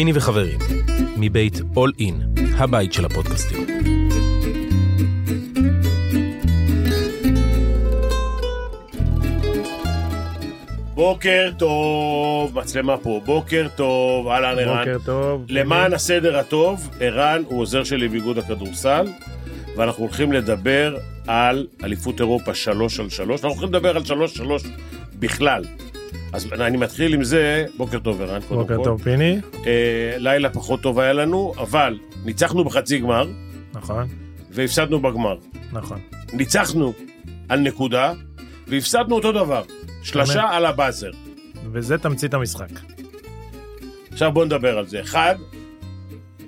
פיני וחברים, מבית All In, הבית של הפודקאסטים. בוקר טוב, מצלמה פה, בוקר טוב, אהלן ערן. בוקר טוב. למען הסדר הטוב, ערן הוא עוזר שלי באיגוד הכדורסל, ואנחנו הולכים לדבר על אליפות אירופה 3 על 3, אנחנו הולכים לדבר על 3 3 בכלל. אז אני מתחיל עם זה, בוקר טוב ערן, קודם בוקר כל. טוב, פיני. אה, לילה פחות טוב היה לנו, אבל ניצחנו בחצי גמר, נכון, והפסדנו בגמר. נכון. ניצחנו על נקודה, והפסדנו אותו דבר. שלשה. על הבאזר. וזה תמצית המשחק. עכשיו בואו נדבר על זה. אחד,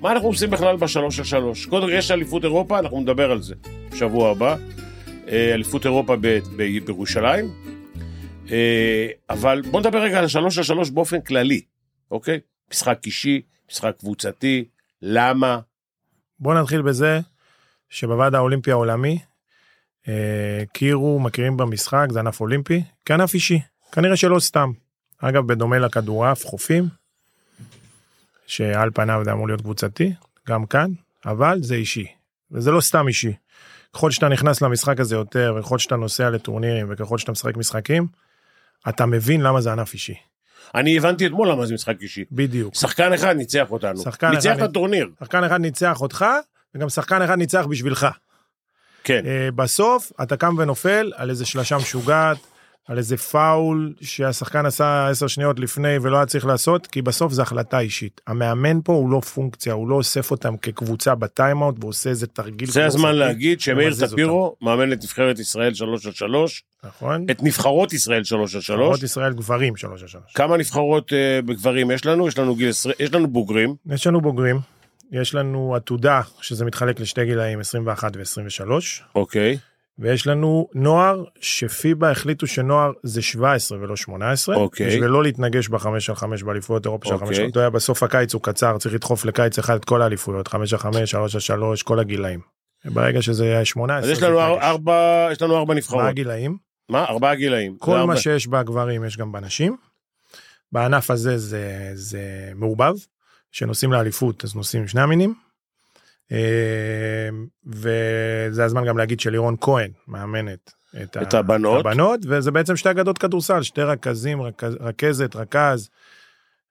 מה אנחנו עושים בכלל בשלוש על שלוש? קודם כל יש אליפות אירופה, אנחנו נדבר על זה בשבוע הבא. אה, אליפות אירופה בירושלים. אה, אבל בואו נדבר רגע על השלוש על שלוש באופן כללי, אוקיי? משחק אישי, משחק קבוצתי, למה? בואו נתחיל בזה שבוועד האולימפי העולמי אה, הכירו, מכירים במשחק, זה ענף אולימפי, כענף אישי. כנראה שלא סתם. אגב, בדומה לכדורעף, חופים, שעל פניו זה אמור להיות קבוצתי, גם כאן, אבל זה אישי. וזה לא סתם אישי. ככל שאתה נכנס למשחק הזה יותר, וככל שאתה נוסע לטורנירים, וככל שאתה משחק משחקים, אתה מבין למה זה ענף אישי. אני הבנתי אתמול למה זה משחק אישי. בדיוק. שחקן אחד ניצח אותנו. שחקן ניצח אחד את הטורניר. שחקן אחד ניצח אותך, וגם שחקן אחד ניצח בשבילך. כן. אה, בסוף אתה קם ונופל על איזה שלשה משוגעת, על איזה פאול שהשחקן עשה עשר שניות לפני ולא היה צריך לעשות, כי בסוף זו החלטה אישית. המאמן פה הוא לא פונקציה, הוא לא אוסף אותם כקבוצה בטיימאוט ועושה איזה תרגיל. זה הזמן להגיד שמאיר טפירו מאמן את נבחרת ישראל 3 על 3, אותם. נכון? את נבחרות ישראל 3 על 3. נבחרות ישראל גברים שלוש על שלוש. כמה נבחרות אה, בגברים יש לנו? יש לנו גיל 20, יש לנו בוגרים. יש לנו בוגרים, יש לנו עתודה שזה מתחלק לשתי גילאים 21 ו-23. אוקיי. ויש לנו נוער שפיבה החליטו שנוער זה 17 ולא 18 אוקיי. בשביל לא להתנגש בחמש על חמש באליפויות אירופה של אוקיי. חמש אתה יודע בסוף הקיץ הוא קצר צריך לדחוף לקיץ אחד את כל האליפויות חמש על חמש שלוש על שלוש כל הגילאים. ברגע שזה יהיה 18 אז יש לנו. ארבע, יש לנו ארבע מה נבחרות. הגילאים מה? ארבעה גילאים. כל מה. שיש בגברים יש גם בנשים. בענף הזה זה זה מעובב שנוסעים לאליפות אז נוסעים שני המינים. אה, וזה הזמן גם להגיד שלירון כהן מאמנת את, את הבנות. הבנות וזה בעצם שתי אגדות כדורסל שתי רכזים רכז, רכזת רכז של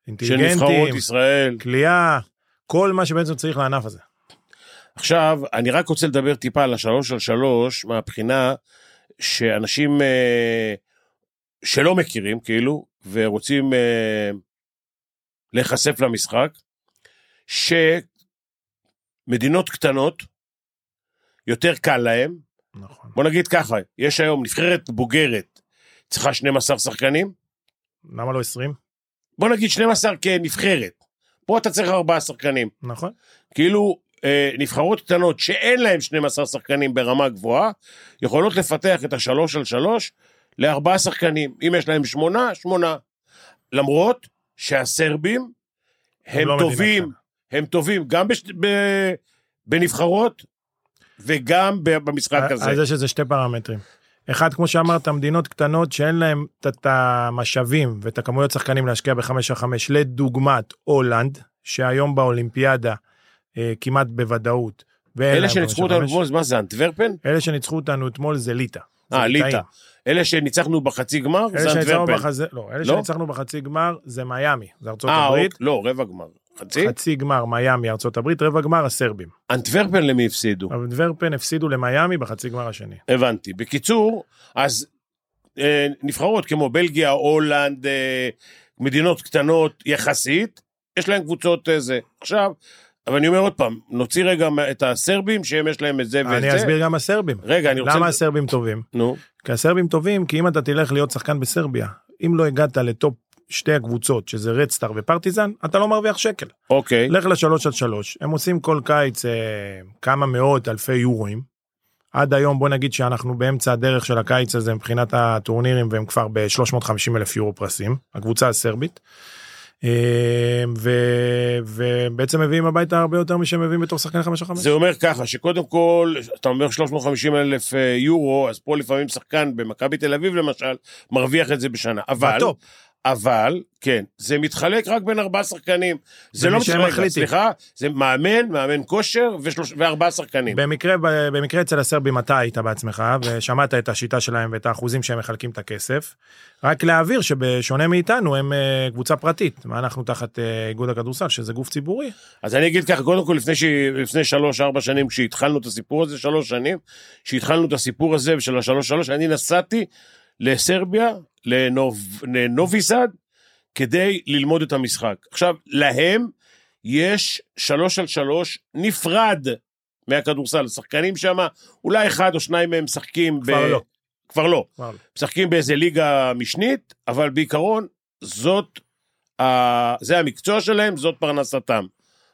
אינטליגנטים נבחרות ישראל. כליאה כל מה שבעצם צריך לענף הזה. עכשיו, אני רק רוצה לדבר טיפה על השלוש על שלוש, מהבחינה שאנשים אה, שלא מכירים, כאילו, ורוצים אה, להיחשף למשחק, שמדינות קטנות, יותר קל להם. נכון. בוא נגיד ככה, יש היום נבחרת בוגרת, צריכה 12 שחקנים, למה לא 20? בוא נגיד 12 כנבחרת. פה אתה צריך 4 שחקנים. נכון. כאילו אה, נבחרות קטנות שאין להן 12 שחקנים ברמה גבוהה, יכולות לפתח את השלוש על שלוש לארבעה שחקנים. אם יש להם שמונה, שמונה. למרות שהסרבים הם לא מדינה טובים, קטנה. הם טובים גם בש... ב... בנבחרות וגם במשחק הזה. אז יש איזה שתי פרמטרים. אחד, כמו שאמרת, מדינות קטנות שאין להם את- המשאבים ואת הכמויות שחקנים להשקיע בחמש על חמש, לדוגמת הולנד, שהיום באולימפיאדה אה, כמעט בוודאות. אלה שניצחו אותנו. אתמול, מה זה, אנטוורפן? אלה שניצחו אותנו אתמול זה ליטא. אה. ליטא. אלה שניצחנו בחצי גמר, זה אנטוורפן. בחזה, לא, אלה לא? שניצחנו בחצי גמר זה מיאמי, זה ארצות אה, הברית. אוקיי, לא, רבע גמר. חצי? חצי גמר מיאמי, ארצות הברית, רבע גמר הסרבים. אנטוורפן למי הפסידו? אבל דוורפן הפסידו למיאמי בחצי גמר השני. הבנתי. בקיצור, אז אה, נבחרות כמו בלגיה, הולנד, אה, מדינות קטנות יחסית, יש להם קבוצות אה, זה. עכשיו, אבל אני אומר עוד פעם, נוציא רגע את הסרבים, שהם יש להם את זה ואת אני זה. אסביר גם הסרבים. רגע, אני רוצה... למה הסרבים טובים? נו, כי הסרבים טובים, כי אם אתה תלך להיות שחקן בסרביה, אם לא הגעת לטופ שתי הקבוצות, שזה רדסטאר ופרטיזן, אתה לא מרוויח שקל. אוקיי. לך לשלוש עד שלוש, הם עושים כל קיץ אה, כמה מאות אלפי יורואים. עד היום בוא נגיד שאנחנו באמצע הדרך של הקיץ הזה מבחינת הטורנירים והם כבר ב-350 אלף יורו פרסים, הקבוצה הסרבית. אה, ו... ובעצם מביאים הביתה הרבה יותר משהם מביאים בתור שחקן 5 על 5. זה אומר ככה, שקודם כל, אתה אומר 350 אלף אה, יורו, אז פה לפעמים שחקן במכבי תל אביב למשל, מרוויח את זה בשנה. אבל, בטופ. אבל, כן, זה מתחלק רק בין ארבעה שחקנים. זה לא מתחלק. סליחה, זה מאמן, מאמן כושר ושלוש, וארבעה שחקנים. במקרה, במקרה אצל הסרבים אתה היית בעצמך ושמעת את השיטה שלהם ואת האחוזים שהם מחלקים את הכסף. רק להעביר שבשונה מאיתנו הם אה, קבוצה פרטית ואנחנו תחת אה, איגוד הכדורסל שזה גוף ציבורי. אז אני אגיד ככה, קודם כל, לפני, ש... לפני שלוש, ארבע שנים, כשהתחלנו את הסיפור הזה, שלוש שנים, כשהתחלנו את הסיפור הזה של השלוש שלוש, אני נסעתי לסרביה, לנוב... לנוביסד, כדי ללמוד את המשחק. עכשיו, להם יש שלוש על שלוש נפרד מהכדורסל. השחקנים שם, אולי אחד או שניים מהם משחקים כבר לא. כבר לא. כבר לא. משחקים באיזה ליגה משנית, אבל בעיקרון זאת, ה... זה המקצוע שלהם, זאת פרנסתם.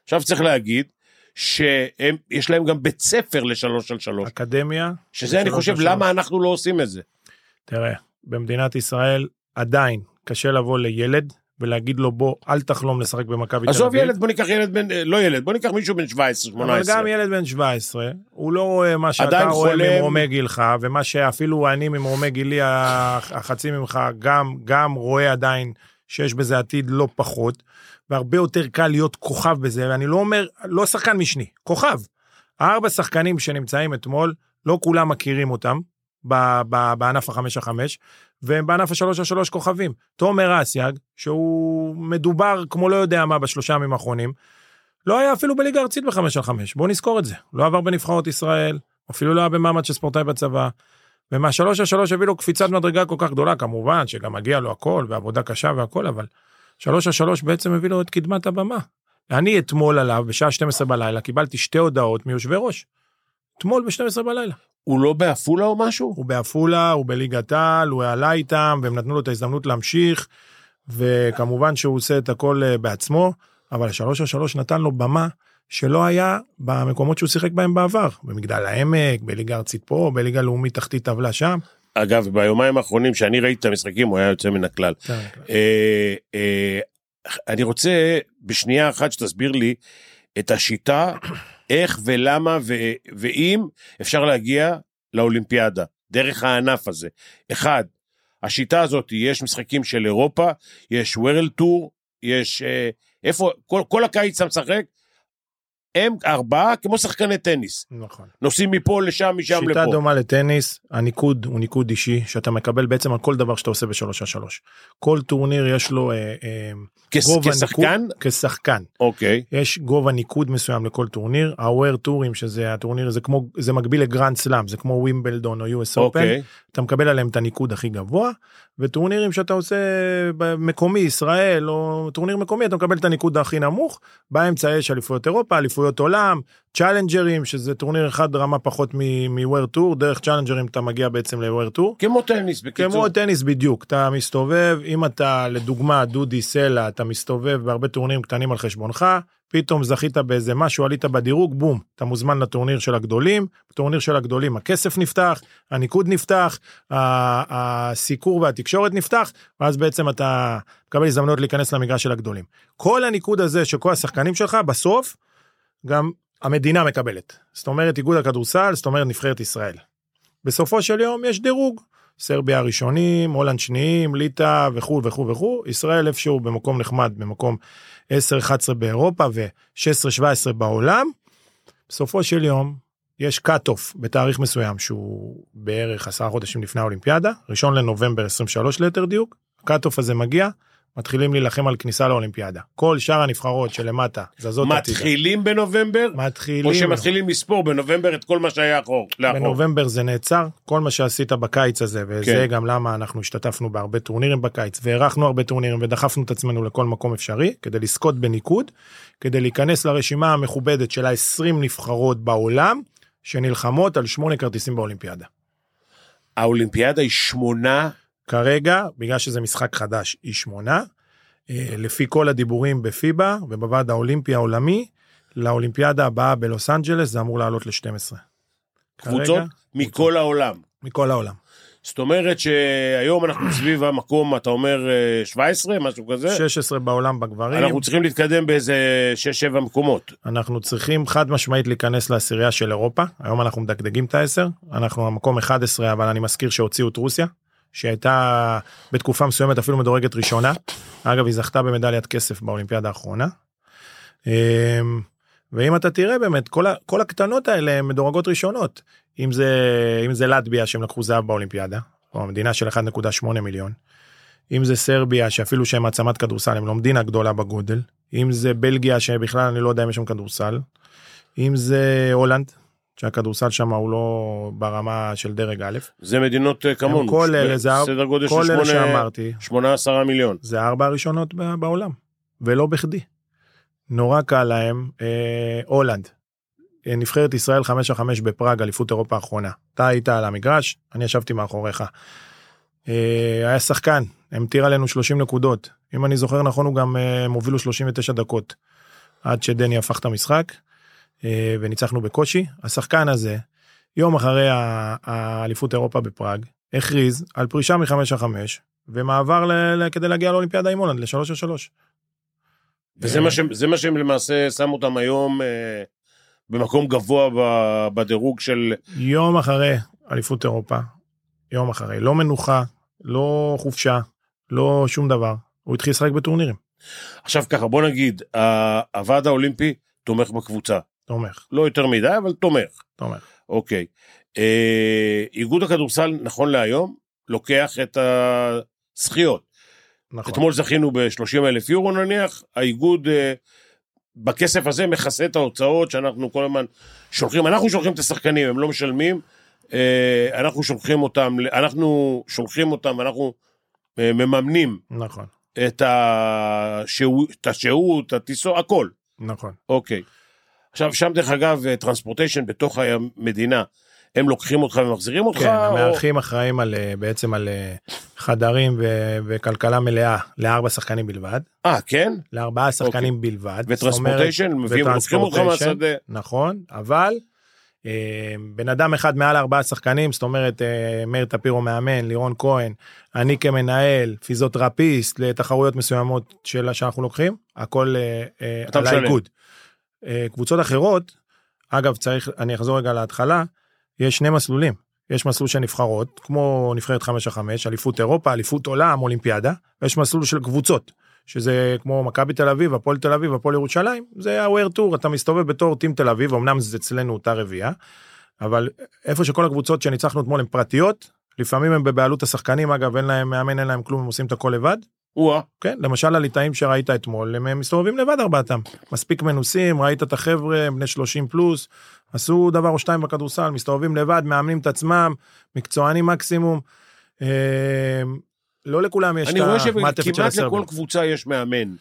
עכשיו צריך להגיד שיש להם גם בית ספר לשלוש על שלוש, אקדמיה. שזה אני חושב. למה אנחנו לא עושים את זה. תראה, במדינת ישראל עדיין קשה לבוא לילד ולהגיד לו בוא אל תחלום לשחק במכבי תל אביב. עזוב ילד, בוא ניקח ילד בן, אה, לא ילד, בוא ניקח מישהו בן 17, אבל 18. גם ילד בן 17, הוא לא רואה מה שאתה רואה חולם. ממרומי גילך, ומה שאפילו אני ממרומי גילי הח- החצי ממך גם, גם רואה עדיין שיש בזה עתיד לא פחות, והרבה יותר קל להיות כוכב בזה, ואני לא אומר, לא שחקן משני, כוכב. הארבע שחקנים שנמצאים אתמול, לא כולם מכירים אותם בענף החמש החמש, והם בענף השלוש השלוש כוכבים. תומר אסייג, שהוא מדובר כמו לא יודע מה בשלושה ימים האחרונים, לא היה אפילו בליגה ארצית בחמש על חמש, בואו נזכור את זה. לא עבר בנבחרות ישראל, אפילו לא היה במעמד של ספורטאי בצבא. ומהשלוש על שלוש הביא לו קפיצת מדרגה כל כך גדולה, כמובן שגם מגיע לו הכל, ועבודה קשה והכל, אבל שלוש על שלוש בעצם הביא לו את קדמת הבמה. אני אתמול עליו, בשעה 12 בלילה, קיבלתי שתי הודעות מיושבי ראש. אתמול ב-12 בלילה. הוא לא בעפולה או משהו? הוא בעפולה, הוא בליגת העל, הוא עלה איתם, והם נתנו לו את ההזדמנות להמשיך, וכמובן שהוא עושה את הכל אה, בעצמו, אבל שלוש על שלוש נתן לו במה שלא היה במקומות שהוא שיחק בהם בעבר, במגדל העמק, בליגה ארצית פה, בליגה לאומית תחתית טבלה שם. אגב, ביומיים האחרונים שאני ראיתי את המשחקים, הוא היה יוצא מן הכלל. אה, אה, אני רוצה בשנייה אחת שתסביר לי את השיטה, איך ולמה ו- ואם אפשר להגיע לאולימפיאדה, דרך הענף הזה. אחד, השיטה הזאת, יש משחקים של אירופה, יש וורל טור, יש... אה, איפה, כל, כל הקיץ אתה משחק, הם ארבעה כמו שחקני טניס. נכון. נוסעים מפה לשם, משם שיטה לפה. דומה לטניס, הניקוד הוא ניקוד אישי, שאתה מקבל בעצם על כל דבר שאתה עושה בשלוש על שלוש. כל טורניר יש לו אה, אה, כס- גובה כשחקן? ניקוד, כשחקן. אוקיי. יש גובה ניקוד מסוים לכל טורניר, ה World Tour-ים שזה הטורניר זה כמו זה מקביל לגרנד סלאם זה כמו ווימבלדון או US Open, אוקיי. אתה מקבל עליהם את הניקוד הכי גבוה וטורנירים שאתה עושה במקומי ישראל או טורניר מקומי אתה מקבל את הניקוד הכי נמוך באמצע יש אליפויות אירופה אליפויות עולם challenger-ים שזה טורניר אחד רמה פחות מ World Tour דרך challenger-ים אתה מגיע בעצם ל World Tour. כמו טניס, בקיצור. כמו טניס בדיוק, אתה מסתובב, אם אתה לדוגמה דודי סלע, אתה מסתובב בהרבה טורנירים קטנים על חשבונך, פתאום זכית באיזה משהו, עלית בדירוג, בום, אתה מוזמן לטורניר של הגדולים, בטורניר של הגדולים הכסף נפתח, הניקוד נפתח, הסיקור והתקשורת נפתח, ואז בעצם אתה מקבל הזדמנות להיכנס למגרש של הגדולים. כל הניקוד הזה של כל השחקנים שלך, בסוף, גם המדינה מקבלת. זאת אומרת איגוד הכדורסל, זאת אומרת נבחרת ישראל. בסופו של יום יש דירוג. סרביה הראשונים, הולנד שניים, ליטא וכו' וכו' וכו', ישראל איפשהו במקום נחמד, במקום 10-11 באירופה ו-16-17 בעולם. בסופו של יום יש cut off בתאריך מסוים שהוא בערך עשרה חודשים לפני האולימפיאדה, ראשון לנובמבר 23 ליתר דיוק, cut off הזה מגיע, מתחילים להילחם על כניסה לאולימפיאדה. כל שאר הנבחרות שלמטה זזות הצידה. מתחילים בנובמבר, מתחילים. או שמתחילים לספור בנובמבר את כל מה שהיה אחור, לאחור. בנובמבר זה נעצר, כל מה שעשית בקיץ הזה, וזה כן. גם למה אנחנו השתתפנו בהרבה טורנירים בקיץ, והארכנו הרבה טורנירים ודחפנו את עצמנו לכל מקום אפשרי, כדי לזכות בניקוד, כדי להיכנס לרשימה המכובדת של ה-20 נבחרות בעולם, שנלחמות על שמונה כרטיסים באולימפיאדה. האולימפיאדה היא שמונה, כרגע, בגלל שזה משחק חדש, היא שמונה, אה, לפי כל הדיבורים בפיבה ובוועד האולימפי העולמי, לאולימפיאדה הבאה בלוס אנג'לס זה אמור לעלות ל-12. קבוצות מכל העולם. מכל העולם. זאת אומרת שהיום אנחנו סביב המקום, אתה אומר אה, 17, משהו כזה, 16 בעולם בגברים. אנחנו צריכים להתקדם באיזה 6-7 מקומות. אנחנו צריכים חד משמעית להיכנס לעשירייה של אירופה, היום אנחנו מדגדגים את העשר, אנחנו המקום 11 אבל אני מזכיר שהוציאו את רוסיה, שהייתה בתקופה מסוימת אפילו מדורגת ראשונה. אגב, היא זכתה במדליית כסף באולימפיאדה האחרונה. אמ, ואם אתה תראה באמת, כל, ה, כל הקטנות האלה הן מדורגות ראשונות. אם זה, אם זה לטביה שהם לקחו זהב באולימפיאדה, או המדינה של 1.8 מיליון. אם זה סרביה שאפילו שהם מעצמת כדורסל הם לא מדינה גדולה בגודל. אם זה בלגיה שבכלל אני לא יודע אם יש שם כדורסל. אם זה הולנד שהכדורסל שם הוא לא ברמה של דרג א'. זה מדינות אה, כמונו. כל אלה זה סדר גודל של כל אלה שמונה- שאמרתי שמונה עשרה מיליון. זה ארבע הראשונות בעולם ולא בכדי. נורא קל להם אה, הולנד. אה, נבחרת ישראל 5 על 5 בפראג אליפות אירופה האחרונה. אתה היית על המגרש אני ישבתי מאחוריך. אה, היה שחקן המטיר עלינו 30 נקודות אם אני זוכר נכון הוא גם אה, הם הובילו 39 דקות עד שדני הפך את המשחק וניצחנו בקושי השחקן הזה יום אחרי האליפות אירופה בפראג הכריז על פרישה מחמש על חמש ומעבר ל- ל- כדי להגיע לאולימפיאדה עם הולנד לשלוש על שלוש. וזה אה, מה שהם- זה מה שהם למעשה שמו אותם היום אה, במקום גבוה ב- בדירוג של... יום אחרי אליפות אירופה יום אחרי לא מנוחה לא חופשה לא שום דבר הוא התחיל לשחק בטורנירים עכשיו ככה, בוא נגיד, הוועד האולימפי תומך בקבוצה. תומך. לא יותר מדי, אבל תומך. תומך. אוקיי. אה, איגוד הכדורסל, נכון להיום, לוקח את הזכיות. נכון. אתמול זכינו ב-30 אלף יורו נניח, האיגוד אה, בכסף הזה מכסה את ההוצאות שאנחנו כל הזמן שולחים, אנחנו שולחים את השחקנים, הם לא משלמים, אה, אנחנו שולחים אותם, אנחנו שולחים אותם, אנחנו אה, מממנים נכון. את השהות, הטיסות, הכל, נכון. אוקיי. עכשיו, שם דרך אגב, טרנספורטיישן בתוך המדינה, הם לוקחים אותך ומחזירים אותך? כן, או- המארחים אחראים על אה, בעצם על אה, חדרים ו- וכלכלה מלאה לארבע שחקנים בלבד אה, כן? לארבעה שחקנים בלבד. זאת אומרת, וטרנספורטיישן, מביאים, לוקחים אותך. מהשדה. נכון, אבל אה, בן אדם אחד מעל ארבעה שחקנים, זאת אומרת אה, מאיר טפירו מאמן, לירון כהן, אני כמנהל, פיזיותרפיסט לתחרויות מסוימות של, שאנחנו לוקחים, הכל אה, אה, על. האיגוד. אה, קבוצות אחרות, אגב צריך, אני אחזור רגע להתחלה, יש שני מסלולים. יש מסלול של נבחרות, כמו נבחרת 5 על 5, אליפות אירופה, אליפות עולם, אולימפיאדה, ויש מסלול של קבוצות, שזה כמו מכבי תל אביב, הפועל תל אביב, הפועל ירושלים, זה ה-Ware Tour, אתה מסתובב בתור טים תל אביב, אמנם זה אצלנו אותה רביעייה, אבל איפה שכל הקבוצות שניצחנו אתמול הן פרטיות, לפעמים הם בבעלות השחקנים, אגב, אין להם מאמן, אין להם כלום, הם עושים את הכל לבד. או-אה. כן, למשל הליטאים שראית אתמול, הם מסתובבים לבד ארבעתם. מספיק מנוסים, ראית את החבר'ה, בני 30 פלוס, עשו דבר או שתיים בכדורסל, מסתובבים לבד, מאמנים את עצמם, מקצוענים מקסימום. אה, לא לכולם יש אני את רואה המעטפת של שכמעט הסרבים. לכל קבוצה יש מאמן.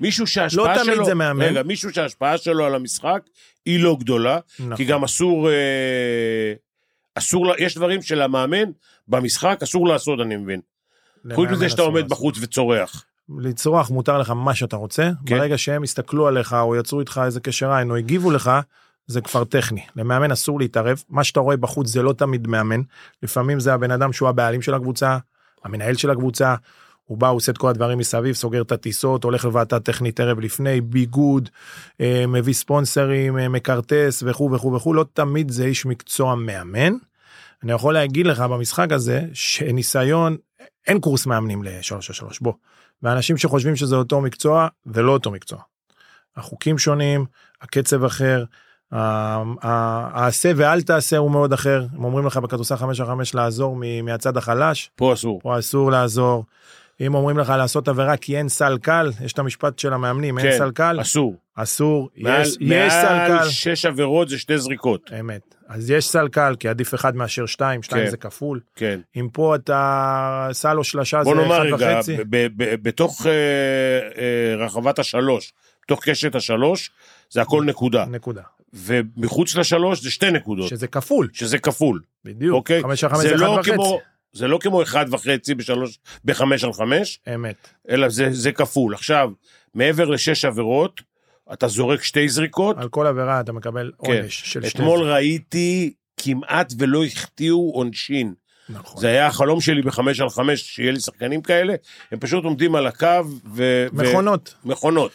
מישהו שההשפעה לא שלו... תמיד זה מאמן. רגע, מישהו שההשפעה שלו על המשחק היא לא גדולה, נכון. כי גם אסור... אה, אסור... יש דברים שלמאמן במשחק אסור לעשות, אני מבין. חוץ מזה שאתה עומד. בחוץ וצורח. לצרוח מותר לך מה שאתה רוצה, כן. ברגע שהם הסתכלו עליך או יצרו איתך איזה קשר עין או הגיבו לך, זה כבר טכני. למאמן אסור להתערב, מה שאתה רואה בחוץ זה לא תמיד מאמן, לפעמים זה הבן אדם שהוא הבעלים של הקבוצה, המנהל של הקבוצה, הוא בא, הוא עושה את כל הדברים מסביב, סוגר את הטיסות, הולך לוועדה טכנית ערב לפני, ביגוד, אה, מביא ספונסרים, אה, מקרטס וכו' וכו' וכו', לא תמיד זה איש מקצוע מאמן. אני יכול להגיד לך במשחק הזה, שניסיון, אין קורס מאמנים לשלוש על שלוש, בוא. ואנשים שחושבים שזה אותו מקצוע, זה לא אותו מקצוע. החוקים שונים, הקצב אחר, העשה ואל תעשה הוא מאוד אחר. הם אומרים לך בכדורסל 5 על 5 לעזור מהצד החלש, פה אסור. פה אסור לעזור. אם אומרים לך לעשות עבירה כי אין סל קל, יש את המשפט של המאמנים, אין כן, סל קל, אסור. אסור, מעל- יש, יש סל מעל קל. שש עבירות זה שתי זריקות. אמת. אז יש סל קל, כי עדיף אחד מאשר שתיים, שתיים כן. זה כפול. כן. אם פה אתה סל או שלשה זה בוא נאמר אחד רגע, וחצי. ב- ב- ב- בתוך אה, אה, רחבת השלוש, בתוך קשת השלוש, זה הכל נקודה. נקודה. ומחוץ לשלוש זה שתי נקודות, שזה כפול, שזה כפול. בדיוק. אוקיי? חמש על חמש זה זה אחד לא וחצי. כמו- זה לא כמו אחד וחצי בשלוש, בחמש על חמש, אמת. אלא זה, זה כפול. עכשיו, מעבר לשש עבירות, אתה זורק שתי זריקות. על כל עבירה אתה מקבל כן. עונש של שתי... אתמול ראיתי כמעט ולא החטיאו עונשין. נכון. זה היה החלום שלי בחמש על חמש, שיהיה לי שחקנים כאלה, הם פשוט עומדים על הקו ו... ו- מכונות. מכונות.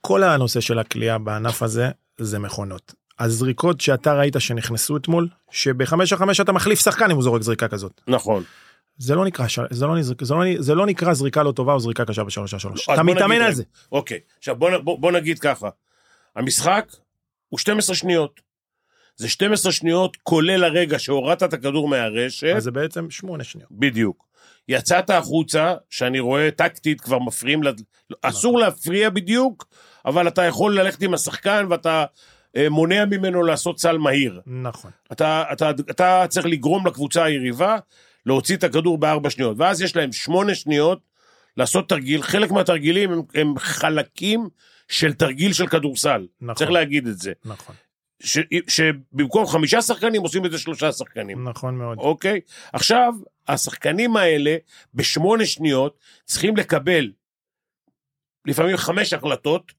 כל הנושא של הכלייה בענף הזה זה מכונות. הזריקות שאתה ראית שנכנסו אתמול, שבחמש על חמש אתה מחליף שחקן אם הוא זורק זריקה כזאת. נכון. זה לא נקרא, זה לא, נזרק- זה לא, זה לא נקרא זריקה לא טובה או זריקה קשה בשלוש על שלוש. אז אתה מתאמן על. זה. אוקיי, עכשיו בוא, בוא, בוא נגיד ככה, המשחק הוא 12 שניות. זה 12 שניות כולל הרגע שהורדת את הכדור מהרשת, אז זה בעצם שמונה שניות. בדיוק. יצאת החוצה, שאני רואה טקטית כבר מפריעים, לד... אסור להפריע בדיוק, אבל אתה יכול ללכת עם השחקן ואתה אה, מונע ממנו לעשות סל מהיר. נכון. אתה, אתה, אתה צריך לגרום לקבוצה היריבה להוציא את הכדור בארבע שניות, ואז יש להם שמונה שניות לעשות תרגיל, חלק מהתרגילים הם, הם חלקים של תרגיל של כדורסל, נכון. צריך להגיד את זה. נכון. ש, שבמקום חמישה שחקנים עושים את זה שלושה שחקנים, נכון מאוד. אוקיי? עכשיו, השחקנים האלה בשמונה שניות צריכים לקבל לפעמים חמש החלטות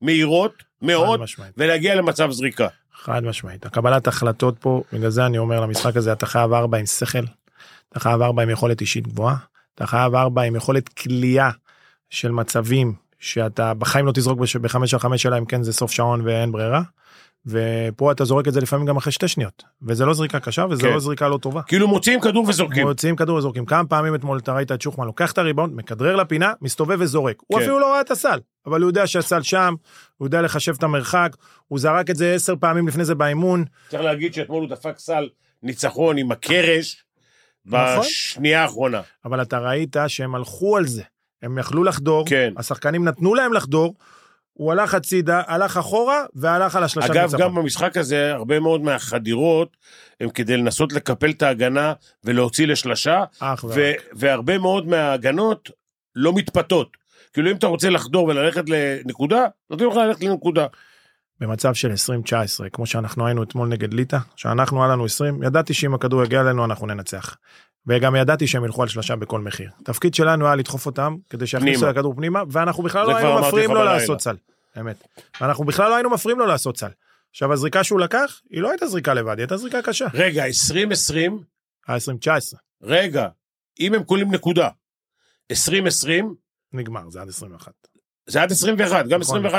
מהירות מאוד. ולהגיע למצב זריקה. חד משמעית. הקבלת החלטות פה, בגלל זה אני אומר למשחק הזה, אתה חייב ארבע עם שכל, אתה חייב ארבע עם יכולת אישית גבוהה, אתה חייב ארבע עם יכולת כליאה של מצבים שאתה בחיים לא תזרוק בחמש על חמש, אלא אם כן זה סוף שעון ואין ברירה. ופה אתה זורק את זה לפעמים גם אחרי שתי שניות, וזה לא זריקה קשה וזה כן. לא זריקה לא טובה. כאילו מוציאים כדור וזורקים. מוציאים כדור וזורקים. כמה פעמים אתמול אתה ראית את שוחמן לוקח את הריבאונד, מכדרר לפינה, מסתובב וזורק. הוא כן. אפילו לא ראה את הסל, אבל הוא יודע שהסל שם, הוא יודע לחשב את המרחק, הוא זרק את זה עשר פעמים לפני זה באימון. צריך להגיד שאתמול הוא דפק סל ניצחון עם הקרש נכון. בשנייה האחרונה. אבל אתה ראית שהם הלכו על זה. הם יכלו לחדור, כן. השחקנים נתנו להם לחדור, הוא הלך הצידה, הלך אחורה והלך על השלושה אגב, ניצחון. גם במשחק הזה, הרבה מאוד מהחדירות הם כדי לנסות לקפל את ההגנה ולהוציא לשלשה, אך ו-. והרבה מאוד מההגנות לא מתפתות. כאילו אם אתה רוצה לחדור וללכת לנקודה, נותנים לך ללכת לנקודה. במצב של 2019, כמו שאנחנו היינו אתמול נגד ליטא, שאנחנו היה לנו 20, ידעתי שאם הכדור יגיע אלינו אנחנו ננצח. וגם ידעתי שהם ילכו על שלושה בכל מחיר. תפקיד שלנו היה לדחוף אותם כדי שיכניסו. את הכדור פנימה, ואנחנו בכלל לא היינו מפריעים לו. לעשות סל. אמת. ואנחנו בכלל לא היינו מפריעים לו לעשות סל. עכשיו הזריקה שהוא לקח, היא לא הייתה זריקה לבד, היא הייתה זריקה קשה. רגע, 2020, היה 2019, רגע, אם הם קולים נקודה, 2020, נגמר, זה עד 21. זה עד 21, גם נכון. 21-20,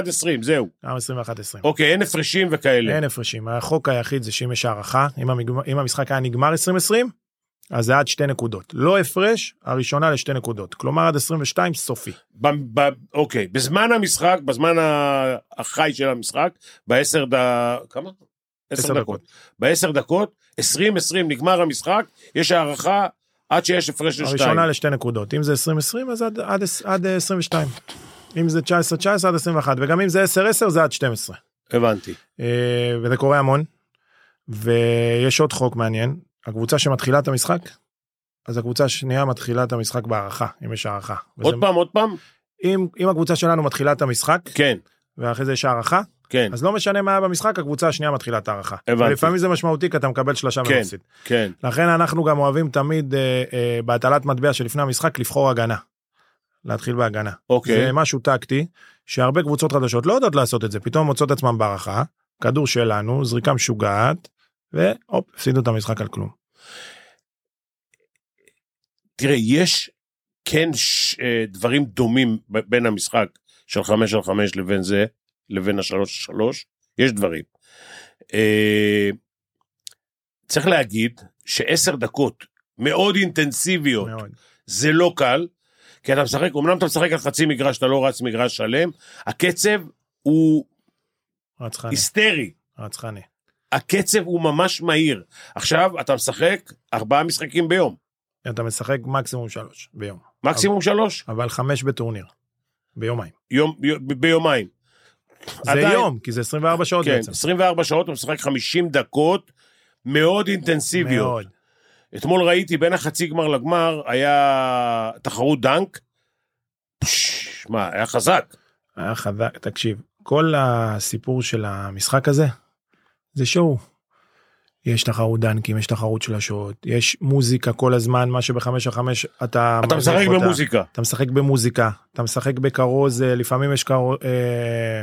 זהו. גם 21-20. אוקיי, אין הפרשים וכאלה. אין הפרשים. החוק היחיד זה שאם יש הערכה, אם, המשחק היה נגמר 2020, אז זה עד שתי נקודות. לא הפרש, הראשונה לשתי נקודות. כלומר עד 22 סופי. ב, ב, אוקיי, בזמן המשחק, בזמן החי של המשחק, בעשר ד... כמה? עשר דקות. בעשר דקות, 20-20 נגמר המשחק, יש הערכה עד שיש הפרש של שתיים. הראשונה לשתי נקודות. אם זה 2020 אז עד, עד, עד 22. אם זה 19-19 עד 21, וגם אם זה 10-10 זה עד 12. הבנתי. אה, וזה קורה המון. ויש עוד חוק מעניין, הקבוצה שמתחילה את המשחק, אז הקבוצה השנייה מתחילה את המשחק בהערכה, אם יש הערכה. עוד וזה- פעם, עוד פעם? אם, אם הקבוצה שלנו מתחילה את המשחק, כן, ואחרי זה יש הערכה, כן, אז לא משנה מה היה במשחק, הקבוצה השנייה מתחילה את ההערכה. הבנתי. ולפעמים זה משמעותי כי אתה מקבל שלושה כן. ומפסיד. כן. לכן אנחנו גם אוהבים תמיד אה, אה, בהטלת מטבע שלפני המשחק לבחור הגנה. להתחיל בהגנה. אוקיי. זה משהו טקטי, שהרבה קבוצות חדשות לא יודעות לעשות את זה, פתאום מוצאות עצמם בהערכה, כדור שלנו, זריקה משוגעת, והופ, הפסידו את המשחק על כלום. תראה, יש כן ש... אה, דברים דומים בין המשחק של חמש על חמש לבין זה, לבין השלוש על שלוש, יש דברים. אה, צריך להגיד שעשר דקות מאוד אינטנסיביות, מאוד. זה לא קל, כי אתה משחק, אמנם אתה משחק על חצי מגרש, אתה לא רץ מגרש שלם, הקצב הוא רצחני, היסטרי. רצחני. הקצב הוא ממש מהיר. עכשיו, אתה משחק ארבעה משחקים ביום, אתה משחק מקסימום שלוש ביום, מקסימום שלוש, אבל חמש בטורניר. ביומיים. יום, ב- ביומיים. זה עדיין- יום, כי זה 24 שעות כן, בעצם. 24 שעות, אתה משחק 50 דקות, מאוד אינטנסיביות. מאוד. אתמול ראיתי בין החצי גמר לגמר, היה תחרות דנק. פש, מה, היה חזק. היה חזק, תקשיב, כל הסיפור של המשחק הזה, זה שואו. יש תחרות דנקים, יש תחרות שלשות, יש מוזיקה כל הזמן, מה שבחמש על חמש אתה... אתה משחק אותה. במוזיקה. אתה משחק במוזיקה, אתה משחק בכרוז, אה, לפעמים יש כרוז... אה,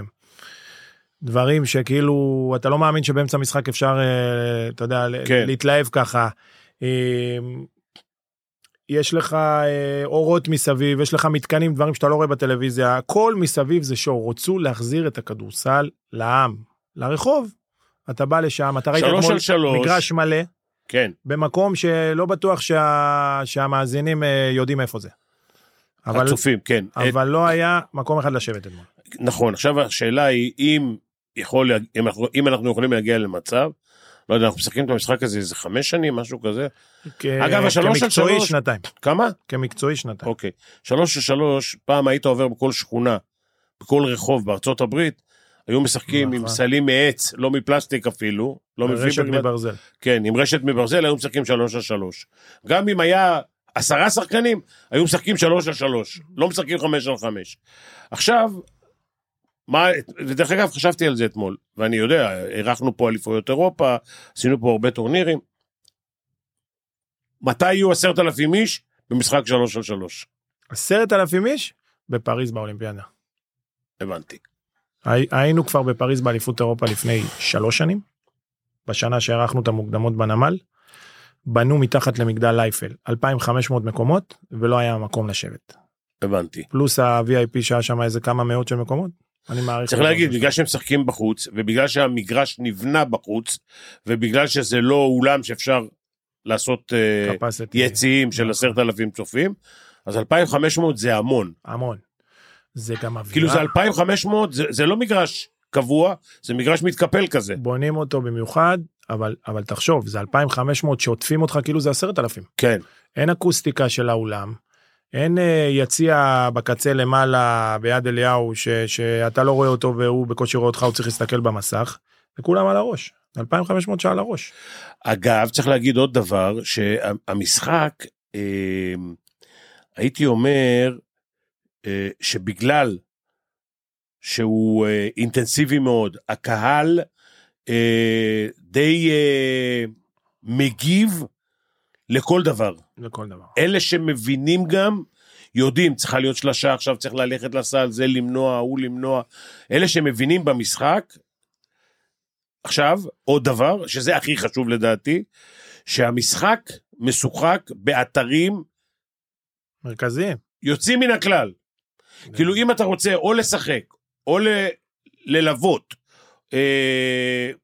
דברים שכאילו אתה לא מאמין שבאמצע המשחק אפשר, אה, אתה יודע, כן. להתלהב ככה. אה, יש לך אה, אורות מסביב, יש לך מתקנים, דברים שאתה לא רואה בטלוויזיה, הכל מסביב זה שואו, רצו להחזיר את הכדורסל לעם, לרחוב. אתה בא לשם, אתה ראית אתמול. מגרש מלא, כן. במקום שלא בטוח שה... שהמאזינים אה, יודעים איפה זה. אבל, הצופים, כן. אבל לא היה מקום אחד לשבת אתמול. נכון, עכשיו השאלה היא אם יכול, אם אנחנו, אם אנחנו יכולים להגיע למצב, לא יודע, אנחנו משחקים את המשחק הזה איזה חמש שנים, משהו כזה. כ- אגב, השלוש כמקצועי שלוש- שנתיים. כמה? כמקצועי שנתיים. אוקיי. שלוש על שלוש, פעם היית עובר בכל שכונה, בכל רחוב בארצות הברית, היו משחקים עם נכון. סלים מעץ, לא מפלסטיק אפילו, לא רשת מפיברגלס, מברזל. כן, עם רשת מברזל היו משחקים שלוש על שלוש. גם אם היה עשרה שחקנים, היו משחקים שלוש על שלוש, לא משחקים חמש על חמש. עכשיו, מה, ודרך אגב, חשבתי על זה אתמול, ואני יודע, אירחנו פה אליפויות אירופה, עשינו פה הרבה טורנירים. מתי יהיו עשרת אלפים איש? במשחק שלוש על שלוש. עשרת אלפים איש בפריז באולימפיאדה. הבנתי. הי- היינו כבר בפריז באליפות אירופה לפני שלוש שנים. בשנה שערכנו את המוקדמות בנמל. בנו מתחת למגדל לייפל 2,500 מקומות ולא היה מקום לשבת. הבנתי. פלוס ה-VIP שהיה שם איזה כמה מאות של מקומות. אני מעריך. צריך להגיד. בגלל שהם משחקים בחוץ, ובגלל שהמגרש נבנה בחוץ, ובגלל שזה לא אולם שאפשר לעשות אה, capacity יציאים של נכון. עשרת אלפים צופים, אז 2,500 זה המון. המון. זה גם אווירה. כאילו זה 2,500, זה, זה לא מגרש קבוע, זה מגרש מתקפל כזה. בונים אותו במיוחד אבל אבל תחשוב זה 2,500 שעוטפים אותך כאילו זה 10,000. כן, אין אקוסטיקה של האולם. אין אה, יציע בקצה למעלה ביד אליהו ש, שאתה לא רואה אותו והוא בקושי רואה אותך הוא צריך להסתכל במסך. וכולם על הראש 2,500 שעה על הראש. אגב, צריך להגיד עוד דבר, שהמשחק, אה, הייתי אומר, אה, שבגלל שהוא אה, אינטנסיבי מאוד, הקהל אה, די אה, מגיב לכל דבר. לכל דבר. אלה שמבינים גם, יודעים, צריכה להיות שלשה, עכשיו צריך ללכת לסל, זה למנוע, הוא למנוע. אלה שמבינים במשחק, עכשיו, עוד דבר, שזה הכי חשוב לדעתי, שהמשחק משוחק באתרים מרכזיים. יוצאים מן הכלל. כאילו, אם אתה רוצה או לשחק, או ל- ללוות,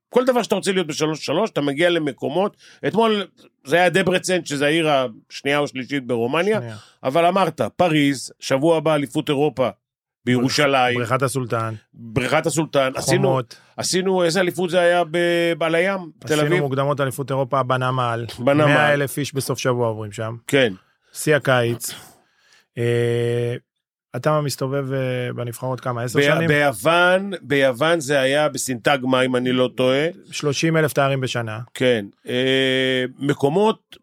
כל דבר שאתה רוצה להיות בשלוש שלוש, אתה מגיע למקומות, אתמול זה היה דברצן, שזה העיר השנייה או השלישית ברומניה, שנייה. אבל אמרת, פריז, שבוע הבא אליפות אירופה בירושלים, בריכת הסולטן. בריכת הסולטן, עשינו, חומות. עשינו, איזה אליפות זה היה ב- על הים, בתל עשינו אביב? מוקדמות אליפות אירופה בנמל. בנמל. 100 אלף איש בסוף שבוע עוברים שם. כן, שיא הקיץ. אתה מסתובב אה, בנבחרות כמה? עשר ב- שנים? ביוון, ביוון זה היה בסינטגמה, אם אני לא טועה, 30 אלף תארים בשנה. כן, אה, מקומות,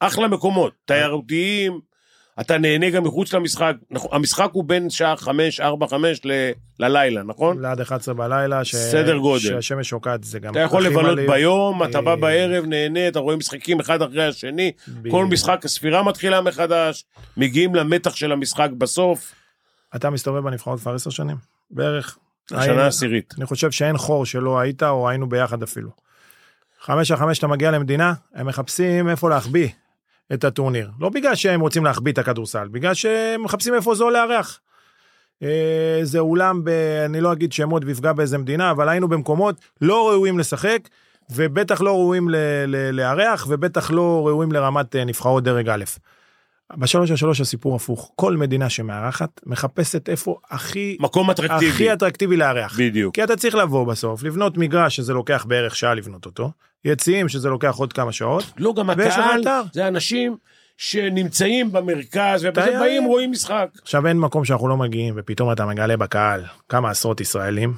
אחלה מקומות, תיירותיים, אתה נהנה גם מחוץ למשחק, נכון, המשחק הוא בין שעה חמש, ארבע, חמש ל- ללילה, נכון? ליד 11 בלילה. ש... סדר גודל. שהשמש שוקעת זה גם... אתה יכול לבלות מלהיב. ביום, אתה בא אה, בערב, נהנה, אתה רואה משחקים אחד אחרי השני, כל בדיוק. משחק הספירה מתחילה מחדש, מגיעים למתח של המשחק בסוף, אתה מסתובב בנבחרות כבר 10 שנים? בערך. השנה העשירית. אני חושב שאין חור שלא היית או היינו ביחד אפילו. חמש על חמש אתה מגיע למדינה, הם מחפשים איפה להחביא את הטורניר. לא בגלל שהם רוצים להחביא את הכדורסל, בגלל שהם מחפשים איפה זול לארח. אה, זה אולם, ב, אני לא אגיד שמות ויפגע באיזה מדינה, אבל היינו במקומות לא ראויים לשחק, ובטח לא ראויים לארח, ובטח לא ראויים לרמת אה, נבחרות דרג א'. בשלוש על שלוש הסיפור הפוך, כל מדינה שמארחת מחפשת איפה הכי, מקום אטרקטיבי. הכי אטרקטיבי לארח. בדיוק. כי אתה צריך לבוא בסוף, לבנות מגרש שזה לוקח בערך שעה לבנות אותו, יציאים שזה לוקח עוד כמה שעות, לא, גם הקהל. זה אנשים שנמצאים במרכז, ובזה תיירים. באים, רואים משחק. עכשיו אין מקום שאנחנו לא מגיעים ופתאום אתה מגלה בקהל כמה עשרות ישראלים.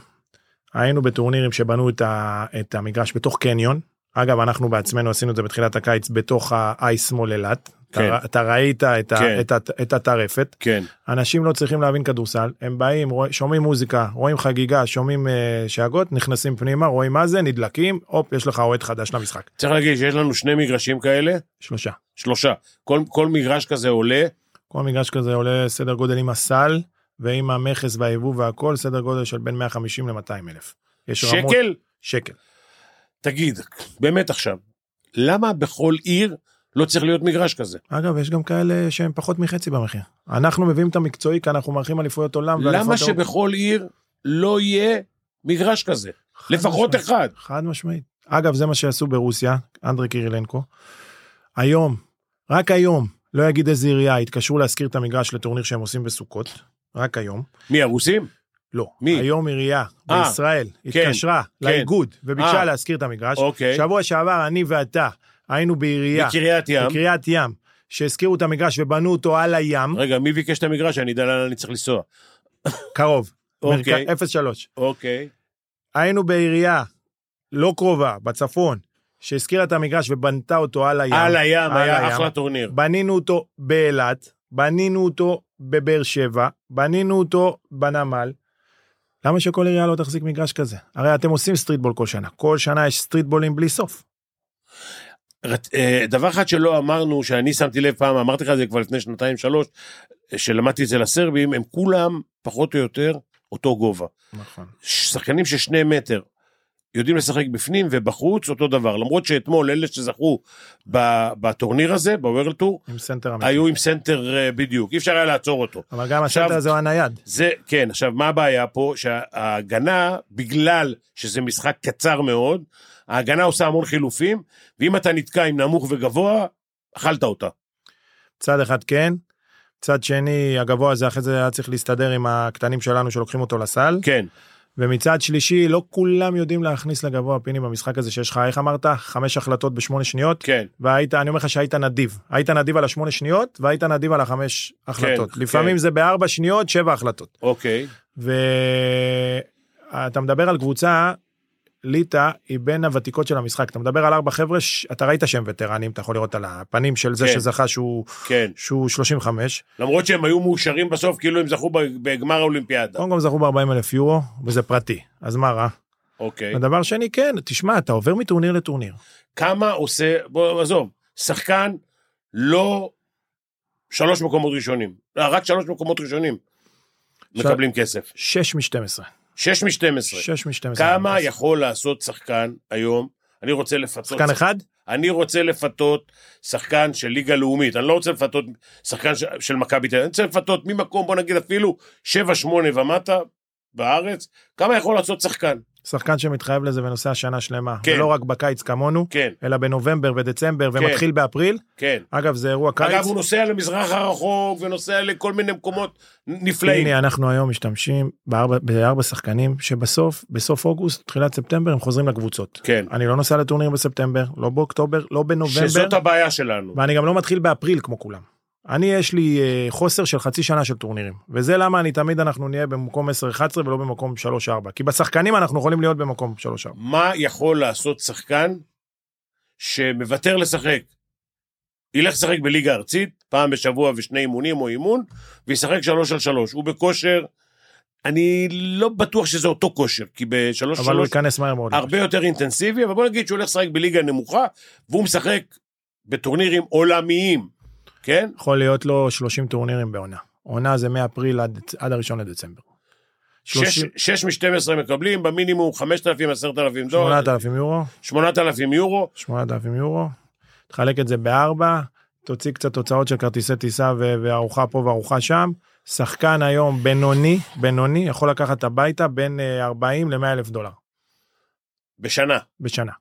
היינו בטורנירים שבנו את, ה, את המגרש בתוך קניון. אגב אנחנו בעצמנו עשינו את זה בתחילת הקיץ בתוך האייס מול אילת. כן. אתה, אתה ראית את, כן. ה, את, את הטרפת. כן. אנשים לא צריכים להבין כדורסל הם באים רוא- שומעים מוזיקה רואים חגיגה שומעים אה, שאגות נכנסים פנימה רואים מה זה נדלקים הופ יש לך אוהד חדש למשחק. צריך להגיד שיש לנו שני מגרשים כאלה, שלושה. שלושה. כל, כל מגרש כזה עולה, כל מגרש כזה עולה סדר גודל עם הסל ועם המכס והיבוא והכל סדר גודל של בין 150 ל-200 אלף. יש רמות- שקל. שקל. תגיד, באמת עכשיו, למה בכל עיר לא צריך להיות מגרש כזה? אגב יש גם כאלה שהם פחות מחצי במחיר. אנחנו מביאים את המקצועי כי אנחנו מארחים אליפויות עולם. למה. שבכל עיר לא יהיה מגרש כזה? לפחות משמעית. אחד. חד משמעית. אגב, זה מה שעשו ברוסיה, אנדרי קירילנקו. היום, רק היום, לא אגיד איזה עירייה, התקשרו להשכיר את המגרש לטורניר שהם עושים בסוכות, רק היום. מי, הרוסים? לא. מי? היום עירייה אה, בישראל כן, התקשרה כן. לאיגוד וביקשה אה. להשכיר את המגרש. אוקיי. שבוע שעבר אני ואתה היינו בעירייה, בקריית ים. בקריית ים, שהזכירו את המגרש ובנו אותו על הים, רגע, מי ביקש את המגרש? שאני אדע לאן אני צריך לנסוע. קרוב. אוקיי. מרכ- 03. אוקיי. היינו בעירייה לא קרובה, בצפון, שהזכירה את המגרש ובנתה אותו על הים. על הים, על היה הים. אחלה טורניר. בנינו אותו באילת, בנינו אותו בבאר שבע, בנינו אותו בנמל. למה שכל עירייה לא תחזיק מגרש כזה? הרי אתם עושים סטריטבול כל שנה. כל שנה יש סטריטבולים בלי סוף. אה, דבר אחד שלא אמרנו, שאני שמתי לב פעם, אמרתי לך את זה כבר לפני שנתיים שלוש, שלמדתי אצל הסרבים, הם כולם פחות או יותר אותו גובה. נכון. שחקנים של שני מטר יודעים לשחק בפנים ובחוץ אותו דבר, למרות שאתמול אלה שזכו בטורניר הזה, ב World Tour, עם סנטר. היו עם סנטר אה, בדיוק, אי אפשר היה לעצור אותו. אבל גם עכשיו- הסנטר הזה הוא הנייד. זה, כן, עכשיו, מה הבעיה פה? שההגנה, בגלל שזה משחק קצר מאוד, ההגנה עושה המון חילופים, ואם אתה נתקע עם נמוך וגבוה, אכלת אותה. צד אחד כן, צד שני הגבוה הזה אחרי זה היה צריך להסתדר עם הקטנים שלנו שלוקחים אותו לסל. כן, ומצד שלישי לא כולם יודעים להכניס לגבוה פיני במשחק הזה שיש לך איך אמרת חמש החלטות בשמונה שניות כן, והיית אני אומר לך שהיית נדיב היית נדיב על השמונה שניות והיית נדיב על החמש החלטות כן. לפעמים זה בארבע שניות שבע החלטות אוקיי. ואתה מדבר על קבוצה ליטא היא בין הוותיקות של המשחק אתה מדבר על ארבע חבר'ה ש- אתה ראית שהם וטרנים אתה יכול לראות על הפנים של זה כן. שזכה שהוא כן. שהוא 35 למרות שהם היו מאושרים בסוף, כאילו הם זכו בגמר האולימפיאדה. קודם כל זכו ב-40 אלף יורו וזה פרטי אז מה רע. אוקיי. הדבר שני כן תשמע אתה עובר מטורניר לטורניר. כמה עושה, בוא, עזוב, שחקן לא שלוש מקומות ראשונים, לא, רק שלוש מקומות ראשונים ש- מקבלים כסף. 6 מ-12. שש משתים עשרה. 6 מ-12. כמה יכול לעשות שחקן היום? אני רוצה לפתות... שחקן אחד? אני רוצה לפתות שחקן של ליגה לאומית, אני לא רוצה לפתות שחקן ש- של מכבי תל אביב, אני רוצה לפתות ממקום, בוא נגיד אפילו 7-8 ומטה בארץ, כמה יכול לעשות שחקן? שחקן שמתחייב לזה ונוסע שנה שלמה. כן. ולא רק בקיץ כמונו, כן, אלא בנובמבר ודצמבר כן. ומתחיל באפריל. כן. אגב זה אירוע קיץ. אגב, הוא נוסע למזרח הרחוק ונוסע לכל מיני מקומות נפלאים. הנה אנחנו היום משתמשים בארבע, בארבע שחקנים שבסוף בסוף אוגוסט תחילת ספטמבר הם חוזרים לקבוצות. כן. אני לא נוסע לטורניר בספטמבר לא באוקטובר לא בנובמבר שזאת הבעיה שלנו. ואני גם לא מתחיל באפריל כמו כולם. אני יש לי אה, חוסר של חצי שנה של טורנירים וזה למה אני תמיד אנחנו נהיה במקום 10-11 ולא במקום 3-4 כי בשחקנים אנחנו יכולים להיות במקום 3-4. מה יכול לעשות שחקן שמוותר לשחק? ילך לשחק בליגה ארצית, פעם בשבוע ושני אימונים או אימון, וישחק שלוש על שלוש. הוא בכושר, אני לא בטוח שזה אותו כושר, כי בשלוש על אבל הוא ייכנס מהר מאוד. הרבה יותר אינטנסיבי, אבל בוא נגיד שהוא הולך לשחק בליגה נמוכה, והוא משחק בטורנירים עולמיים, כן? יכול להיות לו 30 טורנירים בעונה. עונה זה מאפריל עד, עד הראשון לדצמבר. 30 6 מ-12 מקבלים, במינימום 5,000, 10,000 דולר, 8,000 יורו, 8,000 יורו, 8,000 יורו, תחלק את זה בארבע, תוציא קצת תוצאות של כרטיסי טיסה וארוחה פה וארוחה שם. שחקן היום בינוני, בינוני, יכול לקחת הביתה בין אה, 40 ל-100 אלף דולר בשנה. בשנה.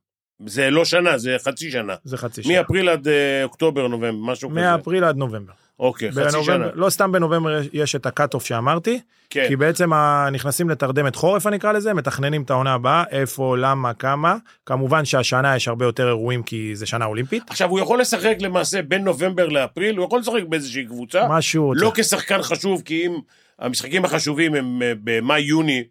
זה לא שנה, זה חצי שנה. זה חצי שנה. מאפריל עד אה, אוקטובר, נובמבר, משהו כזה. מאפריל עד נובמבר. אוקיי, חצי שנה. לא סתם בנובמבר יש- את ה cut-off שאמרתי, כן, כי בעצם נכנסים לתרדמת חורף אני אקרא לזה, מתכננים את העונה הבאה, איפה, למה, כמה. כמובן שהשנה יש הרבה יותר אירועים כי זה שנה אולימפית. עכשיו הוא יכול לשחק למעשה בין נובמבר לאפריל, הוא יכול לשחק באיזושהי קבוצה, משהו, לא כשחקן חשוב, כי אם המשחקים החשובים הם אה, במאי-יוני,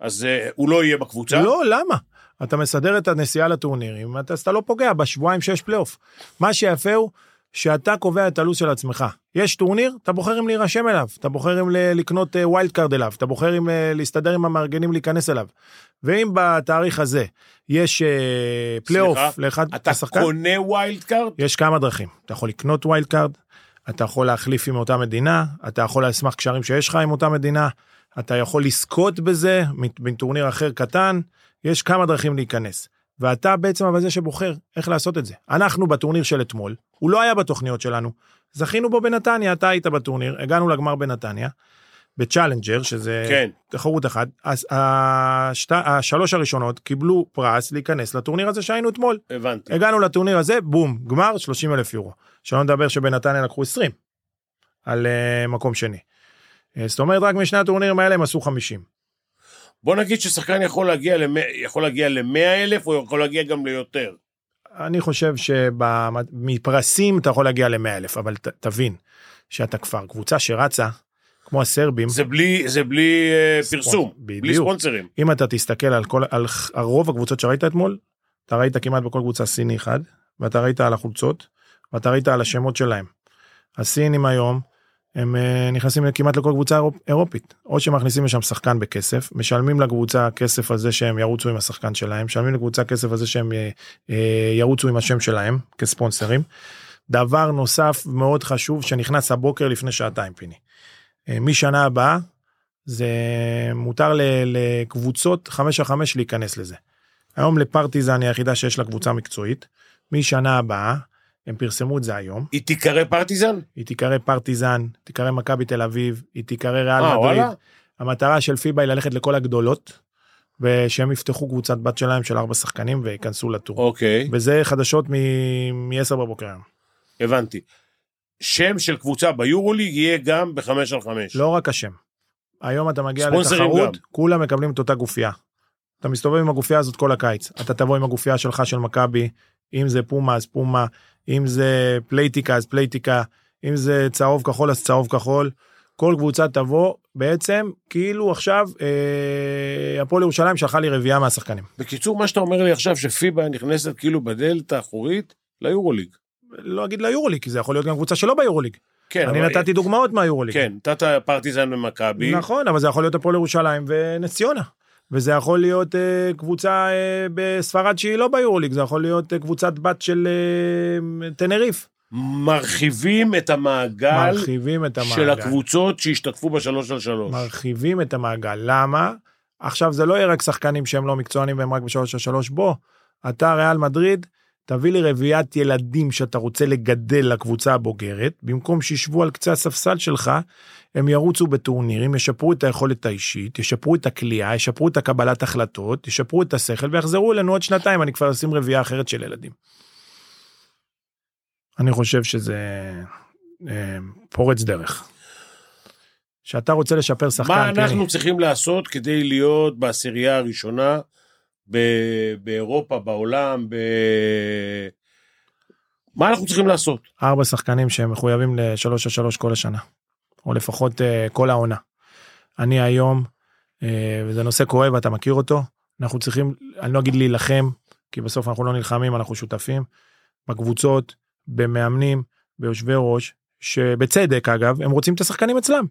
אז אה, הוא לא יהיה בקבוצה. לא, למה? אתה מסדר את הנסיעה לטורנירים, אתה, אז אתה לא פוגע בשבועיים שיש פלייאוף. מה שיפה הוא שאתה קובע את הלו"ז של עצמך. יש טורניר, אתה בוחר אם להירשם אליו, אתה בוחר אם לקנות אה, wild card אליו, אתה בוחר אם אה, להסתדר עם המארגנים להיכנס אליו. ואם בתאריך הזה יש אה, פלייאוף סליחה, לאחד אתה השחקן, קונה wild card? יש כמה דרכים. אתה יכול לקנות wild card, אתה יכול להחליף עם אותה מדינה, אתה יכול על סמך קשרים שיש לך עם אותה מדינה, אתה יכול לזכות בזה מטורניר אחר קטן, יש כמה דרכים להיכנס. ואתה בעצם אבל זה שבוחר איך לעשות את זה. אנחנו בטורניר של אתמול, הוא לא היה בתוכניות שלנו, זכינו בו בנתניה, אתה היית בטורניר, הגענו לגמר בנתניה, ב challenger, שזה כן. תחרות אחת, אז השת... השלוש הראשונות קיבלו פרס להיכנס לטורניר הזה שהיינו אתמול. הבנתי. הגענו לטורניר הזה, בום, גמר 30 אלף יורו. שלא נדבר שבנתניה לקחו 20 על uh, מקום שני. Uh, זאת אומרת, רק משני הטורנירים האלה הם עשו 50. בוא נגיד ששחקן יכול להגיע ל-100 יכול להגיע ל-100 אלף, או יכול להגיע גם ליותר. אני חושב שמפרסים אתה יכול להגיע ל-100 אלף, אבל ת, תבין שאתה כבר קבוצה שרצה, כמו הסרבים, זה בלי, זה בלי אה, ספונ- פרסום, בלי בדיוק. ספונסרים. אם אתה תסתכל על כל, על, על רוב הקבוצות שראית אתמול, אתה ראית כמעט בכל קבוצה סיני אחד, ואתה ראית על החולצות, ואתה ראית על השמות שלהם. הסינים היום, הם אה, נכנסים כמעט לכל קבוצה אירופ, אירופית. או שמכניסים לשם שחקן בכסף, משלמים לקבוצה כסף על זה שהם ירוצו עם השחקן שלהם, משלמים לקבוצה כסף על זה שהם אה, אה, ירוצו עם השם שלהם כספונסרים. דבר נוסף מאוד חשוב שנכנס הבוקר לפני שעתיים פיני. משנה הבאה זה מותר לקבוצות 5 על 5 להיכנס לזה. היום לפרטיזן היא היחידה שיש לה קבוצה מקצועית. משנה הבאה, הם פרסמו את זה היום, היא תיקרא פרטיזן? היא תיקרא פרטיזן, תיקרא מכבי תל אביב, היא תיקרא ריאל אה, מדריד. המטרה של פיבה היא ללכת לכל הגדולות, ושהם יפתחו קבוצת בת שלהם של ארבע שחקנים וייכנסו לטור. אוקיי, וזה חדשות מ-10 בבוקר היום. הבנתי. שם של קבוצה ביורוליג יהיה גם בחמש על חמש. לא רק השם. היום אתה מגיע לתחרות, גם. כולם מקבלים את אותה גופייה. אתה מסתובב עם הגופייה הזאת כל הקיץ. אתה תבוא עם הגופייה שלך של מכבי, אם זה פומה אז פומה, אם זה פלייטיקה אז פלייטיקה, אם זה צהוב כחול אז צהוב כחול. כל קבוצה תבוא בעצם כאילו עכשיו אה, הפועל ירושלים שלחה לי רביעייה מהשחקנים. בקיצור, מה שאתה אומר לי עכשיו, שפיבה נכנסת כאילו בדלת האחורית ליורוליג. לא אגיד ליורוליג כי זה יכול להיות גם קבוצה שלא ביורוליג. כן, אני אבל- נתתי דוגמאות מהיורוליג. כן, נתת פרטיזן ומכבי. נכון, אבל זה יכול להיות הפועל ירושלים ונס ציונה. וזה יכול להיות אה, קבוצה אה, בספרד שהיא לא ביורוליג, זה יכול להיות אה, קבוצת בת של אה, טנריף. מרחיבים את המעגל מרחיבים את המעגל. של הקבוצות שהשתתפו בשלוש על שלוש. מרחיבים את המעגל. למה? עכשיו זה לא יהיה רק שחקנים שהם לא מקצוענים והם רק בשלוש על שלוש. בוא, אתה ריאל מדריד, תביא לי רביעיית ילדים שאתה רוצה לגדל לקבוצה הבוגרת, במקום שישבו על קצה הספסל שלך, הם ירוצו בטורנירים, ישפרו את היכולת האישית, ישפרו את הכלייה, ישפרו את הקבלת החלטות, ישפרו את השכל ויחזרו אלינו עוד שנתיים, אני כבר אשים רביעייה אחרת של ילדים. אני חושב שזה אה, פורץ דרך. שאתה רוצה לשפר שחקן, מה. אנחנו צריכים לעשות כדי להיות בעשירייה הראשונה ב- באירופה, בעולם, ב... מה אנחנו צריכים לעשות? ארבע שחקנים שהם מחויבים לשלוש על שלוש כל השנה, או לפחות uh, כל העונה. אני היום, uh, וזה נושא כואב ואתה מכיר אותו, אנחנו צריכים, אני לא אגיד להילחם, כי בסוף אנחנו לא נלחמים, אנחנו שותפים, בקבוצות, במאמנים, ביושבי ראש, שבצדק אגב, הם רוצים את השחקנים אצלם.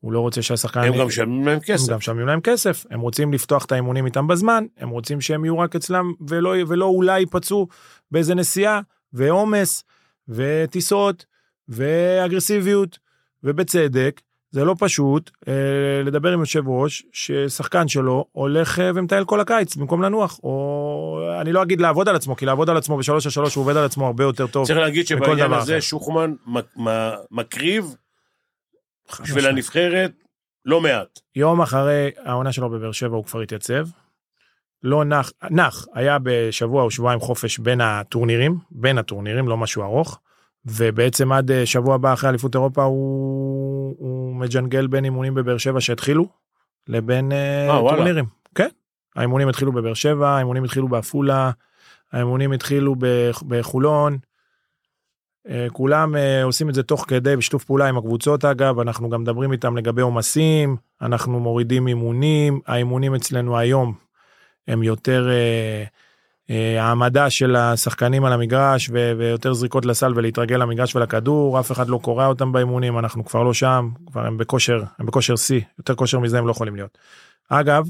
הוא לא רוצה שהשחקן... הם גם משלמים להם הם כסף. גם משלמים להם כסף, הם רוצים לפתוח את האימונים איתם בזמן, הם רוצים שהם יהיו רק אצלם ולא, ולא אולי ייפצעו באיזה נסיעה ועומס וטיסות ואגרסיביות ובצדק. זה לא פשוט אה, לדבר עם יושב ראש ששחקן שלו הולך אה, ומטייל כל הקיץ במקום לנוח או אני לא אגיד לעבוד על עצמו כי לעבוד על עצמו בשלוש על שלוש הוא עובד על עצמו הרבה יותר טוב. צריך להגיד שבעניין הזה אחר. שוחמן מקריב בשביל. הנבחרת לא מעט. יום אחרי העונה שלו בבאר שבע הוא כבר התייצב. לא נח, נח, היה בשבוע או שבועיים חופש בין הטורנירים, בין הטורנירים, לא משהו ארוך. ובעצם עד אה, שבוע הבא אחרי אליפות אירופה הוא, הוא מג'נגל בין אימונים בבאר שבע שהתחילו לבין אה, אה, וואלה. טורנירים. כן. האימונים התחילו בבאר שבע, האימונים התחילו בעפולה, האימונים התחילו בח- בחולון. אה, כולם אה, עושים את זה תוך כדי בשיתוף פעולה עם הקבוצות אגב אנחנו גם מדברים איתם לגבי עומסים אנחנו מורידים אימונים האימונים אצלנו היום הם יותר אה, אה, העמדה של השחקנים על המגרש ו- ויותר זריקות לסל ולהתרגל למגרש ולכדור אף אחד לא קורע אותם באימונים אנחנו כבר לא שם כבר הם בכושר הם בכושר שיא יותר כושר מזה הם לא יכולים להיות. אגב.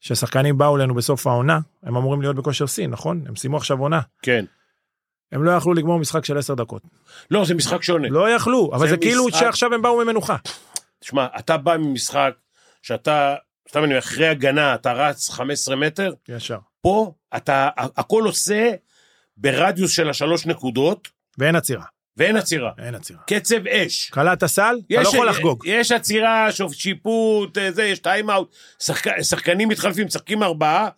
כששחקנים באו אלינו בסוף העונה הם אמורים להיות בכושר שיא נכון הם סיימו עכשיו עונה כן. הם לא יכלו לגמור משחק של 10 דקות לא, זה משחק שונה. לא יכלו אבל זה זה כאילו משחק- שעכשיו הם באו ממנוחה. תשמע, אתה בא ממשחק שאתה, סתם אני אומר, אחרי הגנה אתה רץ 15 מטר, ישר. פה אתה, הכל עושה ברדיוס של השלוש נקודות, ואין עצירה. ואין עצירה. אין עצירה. קצב אש. קלעת סל, אתה לא יכול לחגוג. יש עצירה, שוב, שיפוט, אה, זה, יש timeout, שחק, שחקנים מתחלפים, משחקים ארבעה,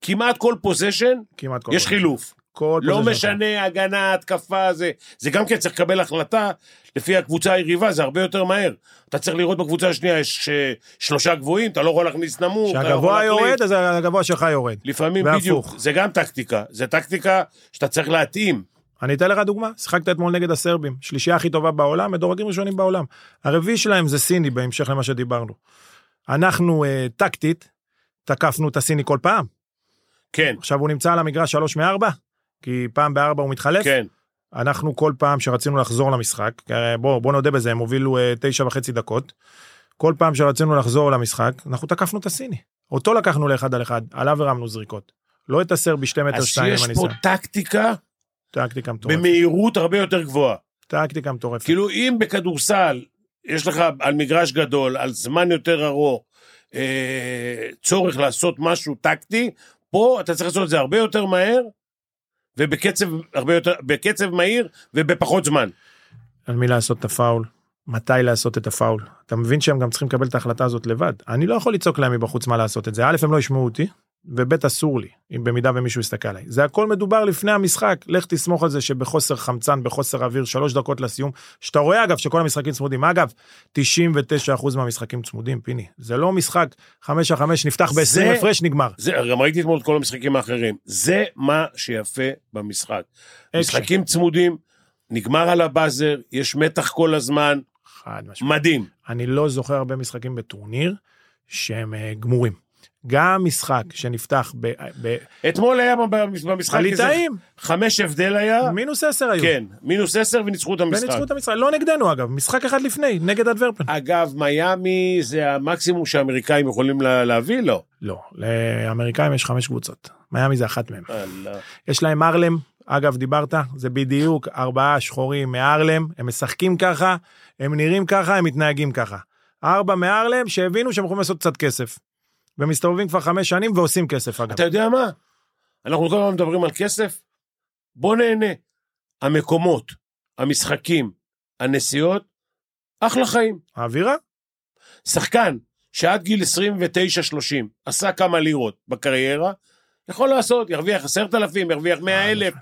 כמעט כל possession, כמעט כל יש. חילוף. כל לא. משנה, הגנה, התקפה, זה, זה גם כן צריך לקבל החלטה לפי הקבוצה היריבה, זה הרבה יותר מהר. אתה צריך לראות בקבוצה השנייה, יש אה, שלושה גבוהים, אתה לא יכול להכניס נמוך. לא כשהגבוה להחליף. יורד, אז הגבוה שלך יורד. לפעמים והפוך. בדיוק, זה גם טקטיקה, זה טקטיקה שאתה צריך להתאים. אני אתן לך דוגמה, שיחקת אתמול נגד הסרבים, שלישייה הכי טובה בעולם, מדורגים ראשונים בעולם. הרביעי שלהם זה סיני, בהמשך למה שדיברנו. אנחנו אה, טקטית, תקפנו את הסיני כל פעם. כן, עכשיו הוא נמצא על המגרש שלוש מארבע, כי פעם בארבע הוא מתחלף. כן. אנחנו כל פעם שרצינו לחזור למשחק, הרי בוא, בוא נודה בזה, הם הובילו אה, תשע וחצי דקות. כל פעם שרצינו לחזור למשחק, אנחנו תקפנו את הסיני. אותו לקחנו לאחד על אחד, עליו הרמנו זריקות. לא את הסרבי שתי מטר אז שתיים עם יש פה. טקטיקה טקטיקה מטורפת. במהירות הרבה יותר גבוהה. טקטיקה מטורפת. כאילו אם בכדורסל יש לך על מגרש גדול, על זמן יותר ארוך, אה, צורך לעשות משהו טקטי, פה אתה צריך לעשות את זה הרבה יותר מהר, ובקצב הרבה יותר, בקצב מהיר ובפחות זמן. על מי לעשות את הפאול, מתי לעשות את הפאול. אתה מבין שהם גם צריכים לקבל את ההחלטה הזאת לבד. אני לא יכול לצעוק להם מבחוץ מה לעשות את זה. א', הם לא ישמעו אותי, וב', אסור לי, אם במידה ומישהו יסתכל עליי. זה הכל מדובר לפני המשחק. לך תסמוך על זה שבחוסר חמצן, בחוסר אוויר, שלוש דקות לסיום, שאתה רואה אגב שכל המשחקים צמודים. אגב, 99% מהמשחקים צמודים, פיני. זה לא משחק 5 על 5, נפתח ב-20 זה- הפרש, נגמר. זה, גם ראיתי אתמול את כל המשחקים האחרים. זה מה שיפה במשחק. אקשן. משחקים צמודים, נגמר על הבאזר, יש מתח כל הזמן, חד משמעית. מדהים. אני לא זוכר הרבה משחקים בטורניר שהם אה, גמורים. גם משחק שנפתח ב- ב- אתמול היה במשחק הליטאים, חמש הבדל היה, מינוס 10 היו. כן, מינוס עשר וניצחו את המשחק. וניצחו את המשחק, לא נגדנו אגב, משחק אחד לפני, נגד אנטוורפן. אגב, מיאמי זה המקסימום שהאמריקאים יכולים לה, להביא? לא. לא, לאמריקאים יש חמש קבוצות, מיאמי זה אחת. אללה. יש להם ארלם, אגב דיברת, זה בדיוק ארבעה שחורים מארלם, הם משחקים ככה, הם נראים ככה, הם מתנהגים ככה. ארבע מארלם שהבינו שהם יכולים לעשות קצת כסף. ומסתובבים כבר חמש שנים ועושים כסף אגב. אתה יודע מה? אנחנו כל הזמן מדברים על כסף, בוא נהנה. המקומות, המשחקים, הנסיעות, אחלה חיים. האווירה? שחקן שעד גיל 29-30 עשה כמה לירות בקריירה, יכול לעשות, ירוויח עשרת אלפים, ירוויח מאה אלף,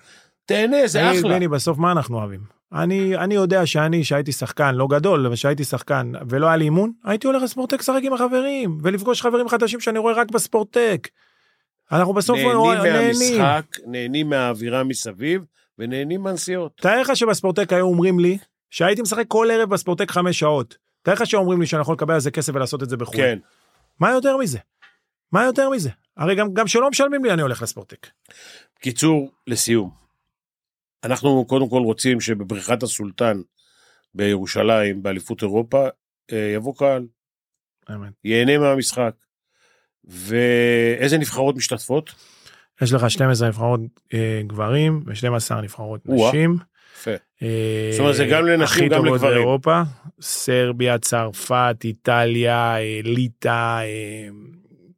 תהנה, זה אחלה. בני, בסוף מה אנחנו אוהבים? אני, אני יודע שאני, שהייתי שחקן, לא גדול, אבל שהייתי שחקן ולא היה לי אימון, הייתי הולך לספורטק לשחק עם החברים, ולפגוש חברים חדשים שאני רואה רק בספורטק. אנחנו בסוף נהנים נהנים. מהמשחק, נהנים מהאווירה מסביב, ונהנים מהנסיעות. תאר לך שבספורטק היו אומרים לי, שהייתי משחק כל ערב בספורטק חמש שעות. תאר לך שאומרים לי שאני יכול לקבל על זה כסף ולעשות את זה בחו"ל. כן. מה יותר מזה? מה יותר מזה? הרי גם, גם שלא משלמים לי אני הולך לספורטק. קיצור, לסיום. אנחנו קודם כל רוצים שבבריכת הסולטן בירושלים, באליפות אירופה, אה, יבוא קהל, האמת. ייהנה מהמשחק. ואיזה נבחרות משתתפות? יש לך 12 נבחרות אה, גברים ו-12 נבחרות או-אה. נשים. יפה. אה, זאת אומרת, זה גם לנשים, גם לגברים. באירופה, סרביה, צרפת, איטליה, אה, ליטא, אה,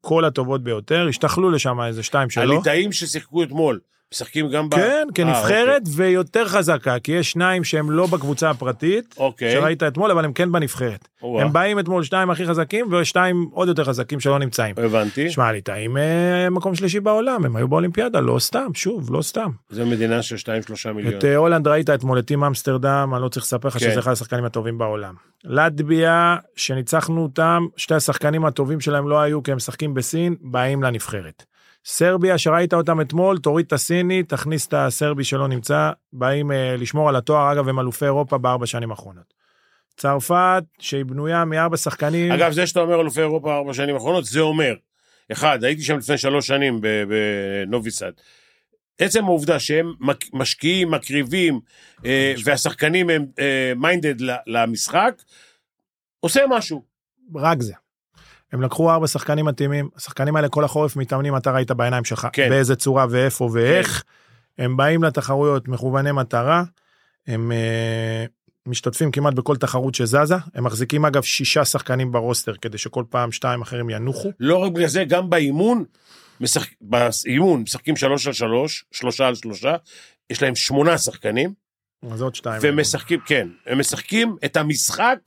כל הטובות ביותר, השתחלו לשם איזה שתיים שלא. הליטאים ששיחקו אתמול, משחקים גם ב... כן, אה, כנבחרת ויותר חזקה, כי יש שניים שהם לא בקבוצה הפרטית, אוקיי. שראית אתמול, אבל הם כן בנבחרת. או-אה. הם באים אתמול שניים הכי חזקים ושניים עוד יותר חזקים שלא נמצאים. הבנתי. שמע, הליטאים אה, מקום שלישי בעולם, הם היו באולימפיאדה, לא סתם, שוב, לא סתם. זו מדינה של 2-3 מיליון. את אה, הולנד ראית אתמול את טים אמסטרדם, אני לא צריך לספר לך כן. שזה אחד השחקנים הטובים בעולם. לטביה, שניצחנו אותם, שתי השחקנים הטובים שלהם לא היו כי הם משחקים בסין, באים לנבחרת. סרביה, שראית אותם אתמול, תוריד את הסיני, תכניס את הסרבי שלא נמצא, באים אה, לשמור על התואר, אגב, הם אלופי אירופה בארבע שנים האחרונות. צרפת, שהיא בנויה מארבע שחקנים, אגב, זה שאתה אומר אלופי אירופה ארבע שנים האחרונות, זה אומר, אחד, הייתי שם לפני שלוש שנים בנוביסד. עצם העובדה שהם משקיעים, מקריבים, אה, והשחקנים הם מיינדד למשחק, עושה משהו. רק זה. הם לקחו ארבע שחקנים מתאימים, השחקנים האלה כל החורף מתאמנים, אתה ראית בעיניים שלך, כן. באיזה צורה ואיפה ואיך. הם באים לתחרויות מכווני מטרה, הם uh, משתתפים כמעט בכל תחרות שזזה, הם מחזיקים אגב שישה שחקנים ברוסטר כדי שכל פעם שתיים אחרים ינוחו. לא רק בגלל זה, גם באימון, משחק, באימון משחקים שלוש על שלוש, שלושה על שלושה, יש להם שמונה שחקנים, אז עוד שתיים. והם משחקים, כן, הם משחקים את המשחק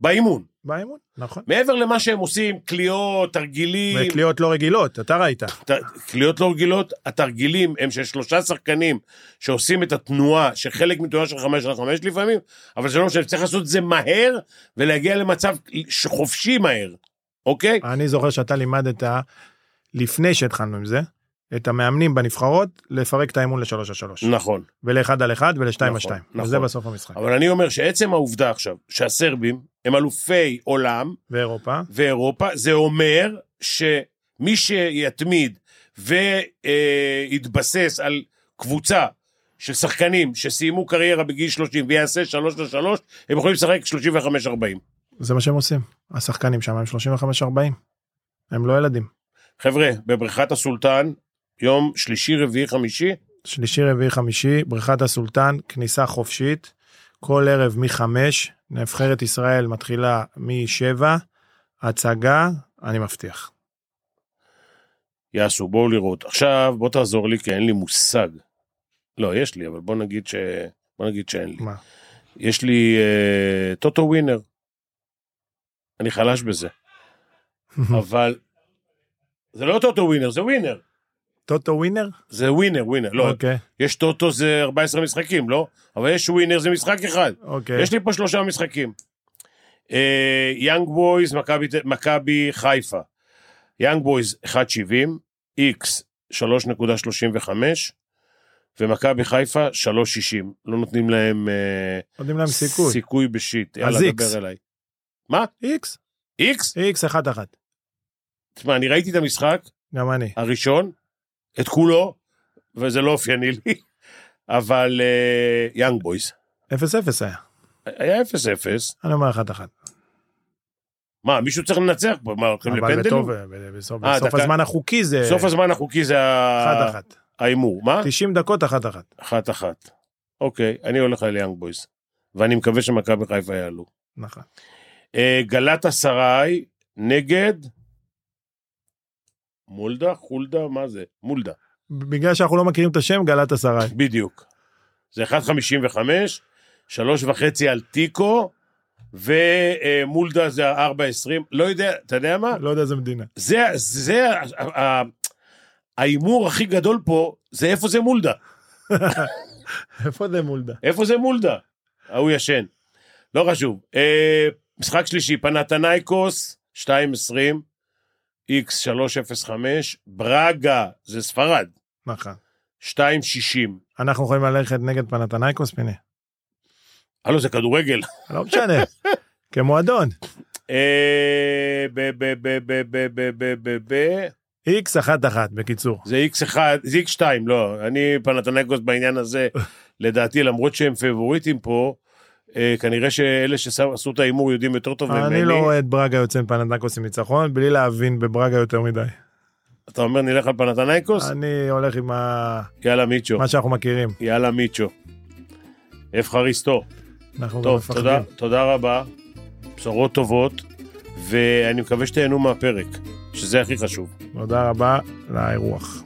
באימון. באימון, נכון. מעבר למה שהם עושים, קליעות, תרגילים, וקליעות לא רגילות, אתה ראית. ת- קליעות לא רגילות, התרגילים הם של שלושה שחקנים שעושים את התנועה, שחלק מתנועה של חמש על חמש לפעמים, אבל זה לא משנה, צריך לעשות את זה מהר ולהגיע למצב חופשי מהר, אוקיי? אני זוכר שאתה לימדת, לפני שהתחלנו עם זה, את המאמנים בנבחרות, לפרק את האימון לשלוש על שלוש. נכון. ולאחד על אחד ולשתיים על נכון, שתיים. נכון. וזה בסוף המשחק. אבל אני אומר שעצם העובדה עכשיו שהסרבים הם אלופי עולם ואירופה, ואירופה, זה אומר שמי שיתמיד ויתבסס על קבוצה של שחקנים שסיימו קריירה בגיל 30 ויעשה 3 ל-3, הם יכולים לשחק 35-40. זה מה שהם עושים. השחקנים שם הם 35-40. הם לא ילדים. חבר'ה, בבריכת הסולטן, יום שלישי, רביעי, חמישי, שלישי, רביעי, חמישי, בריכת הסולטן, כניסה חופשית, כל ערב מחמש, נבחרת ישראל מתחילה משבע, הצגה, אני מבטיח. יעשו, בואו לראות. עכשיו, בוא תעזור לי, כי אין לי מושג. לא, יש לי, אבל בוא נגיד, ש... בוא נגיד שאין לי. מה? יש לי אה, טוטו ווינר. אני חלש בזה. אבל זה לא טוטו ווינר, זה ווינר. טוטו ווינר? זה ווינר, ווינר. לא, אוקיי, יש טוטו זה 14 משחקים, לא? אבל יש ווינר זה משחק אחד. אוקיי. יש לי פה שלושה משחקים. אה, יאנג בויז, מכבי חיפה. יאנג בויז 1.70, איקס 3.35, ומכבי חיפה 3.60. לא נותנים להם אה, נותנים להם סיכוי. סיכוי בשיט. אז יאללה. דבר אליי. מה? איקס, איקס? איקס אחת אחת. תשמע, אני ראיתי את המשחק גם אני. הראשון, את כולו, וזה לא אופייני לי, אבל יאנג בויז. אפס אפס היה. היה 0-0. אני אומר אחת אחת. מה, מישהו צריך לנצח פה? מה, הולכים אבל לפנדלים? בסוף אה, בסוף דקה- הזמן החוקי זה סוף הזמן החוקי זה. ההימור. מה? 90 דקות אחת אחת. אחת אחת. אוקיי, אני הולך על יאנג בויז. ואני מקווה שמכבי חיפה יעלו. נכון. אה, גלת אסריי נגד מולדה? חולדה? מה זה? מולדה. בגלל שאנחנו לא מכירים את השם, גלת עשרה. בדיוק. זה 1.55, שלוש וחצי על תיקו, ומולדה זה 4.20. לא יודע, אתה יודע מה? לא יודע איזה מדינה. זה, זה, ההימור הכי גדול פה, זה איפה זה מולדה. איפה זה מולדה? איפה זה מולדה? ההוא ישן. לא חשוב. אה, משחק שלישי, פנתנייקוס, 2.20, X305, ברגה, זה ספרד. נכון. 2.60. אנחנו יכולים ללכת נגד פנתנייקוס, פיני? הלו, זה כדורגל. לא משנה, כמועדון. אה, איקס אחת אחת בקיצור זה X1, זה X2, לא אני פנתנייקוס בעניין הזה לדעתי למרות שהם פבוריטים פה כנראה שאלה שעשו את ההימור יודעים יותר טוב ממני. אני לא רואה את ברגה יוצא מפנתנייקוס עם ניצחון, בלי להבין בברגה יותר מדי. אתה אומר נלך על פנתנייקוס? אני הולך עם ה- יאללה מיצ'ו, מה שאנחנו מכירים. יאללה מיצ'ו. אפחריסטו. אנחנו גם טוב, מפחדים. תודה, תודה רבה, בשורות טובות, ואני מקווה שתהנו מהפרק, שזה הכי חשוב. תודה רבה לאירוח.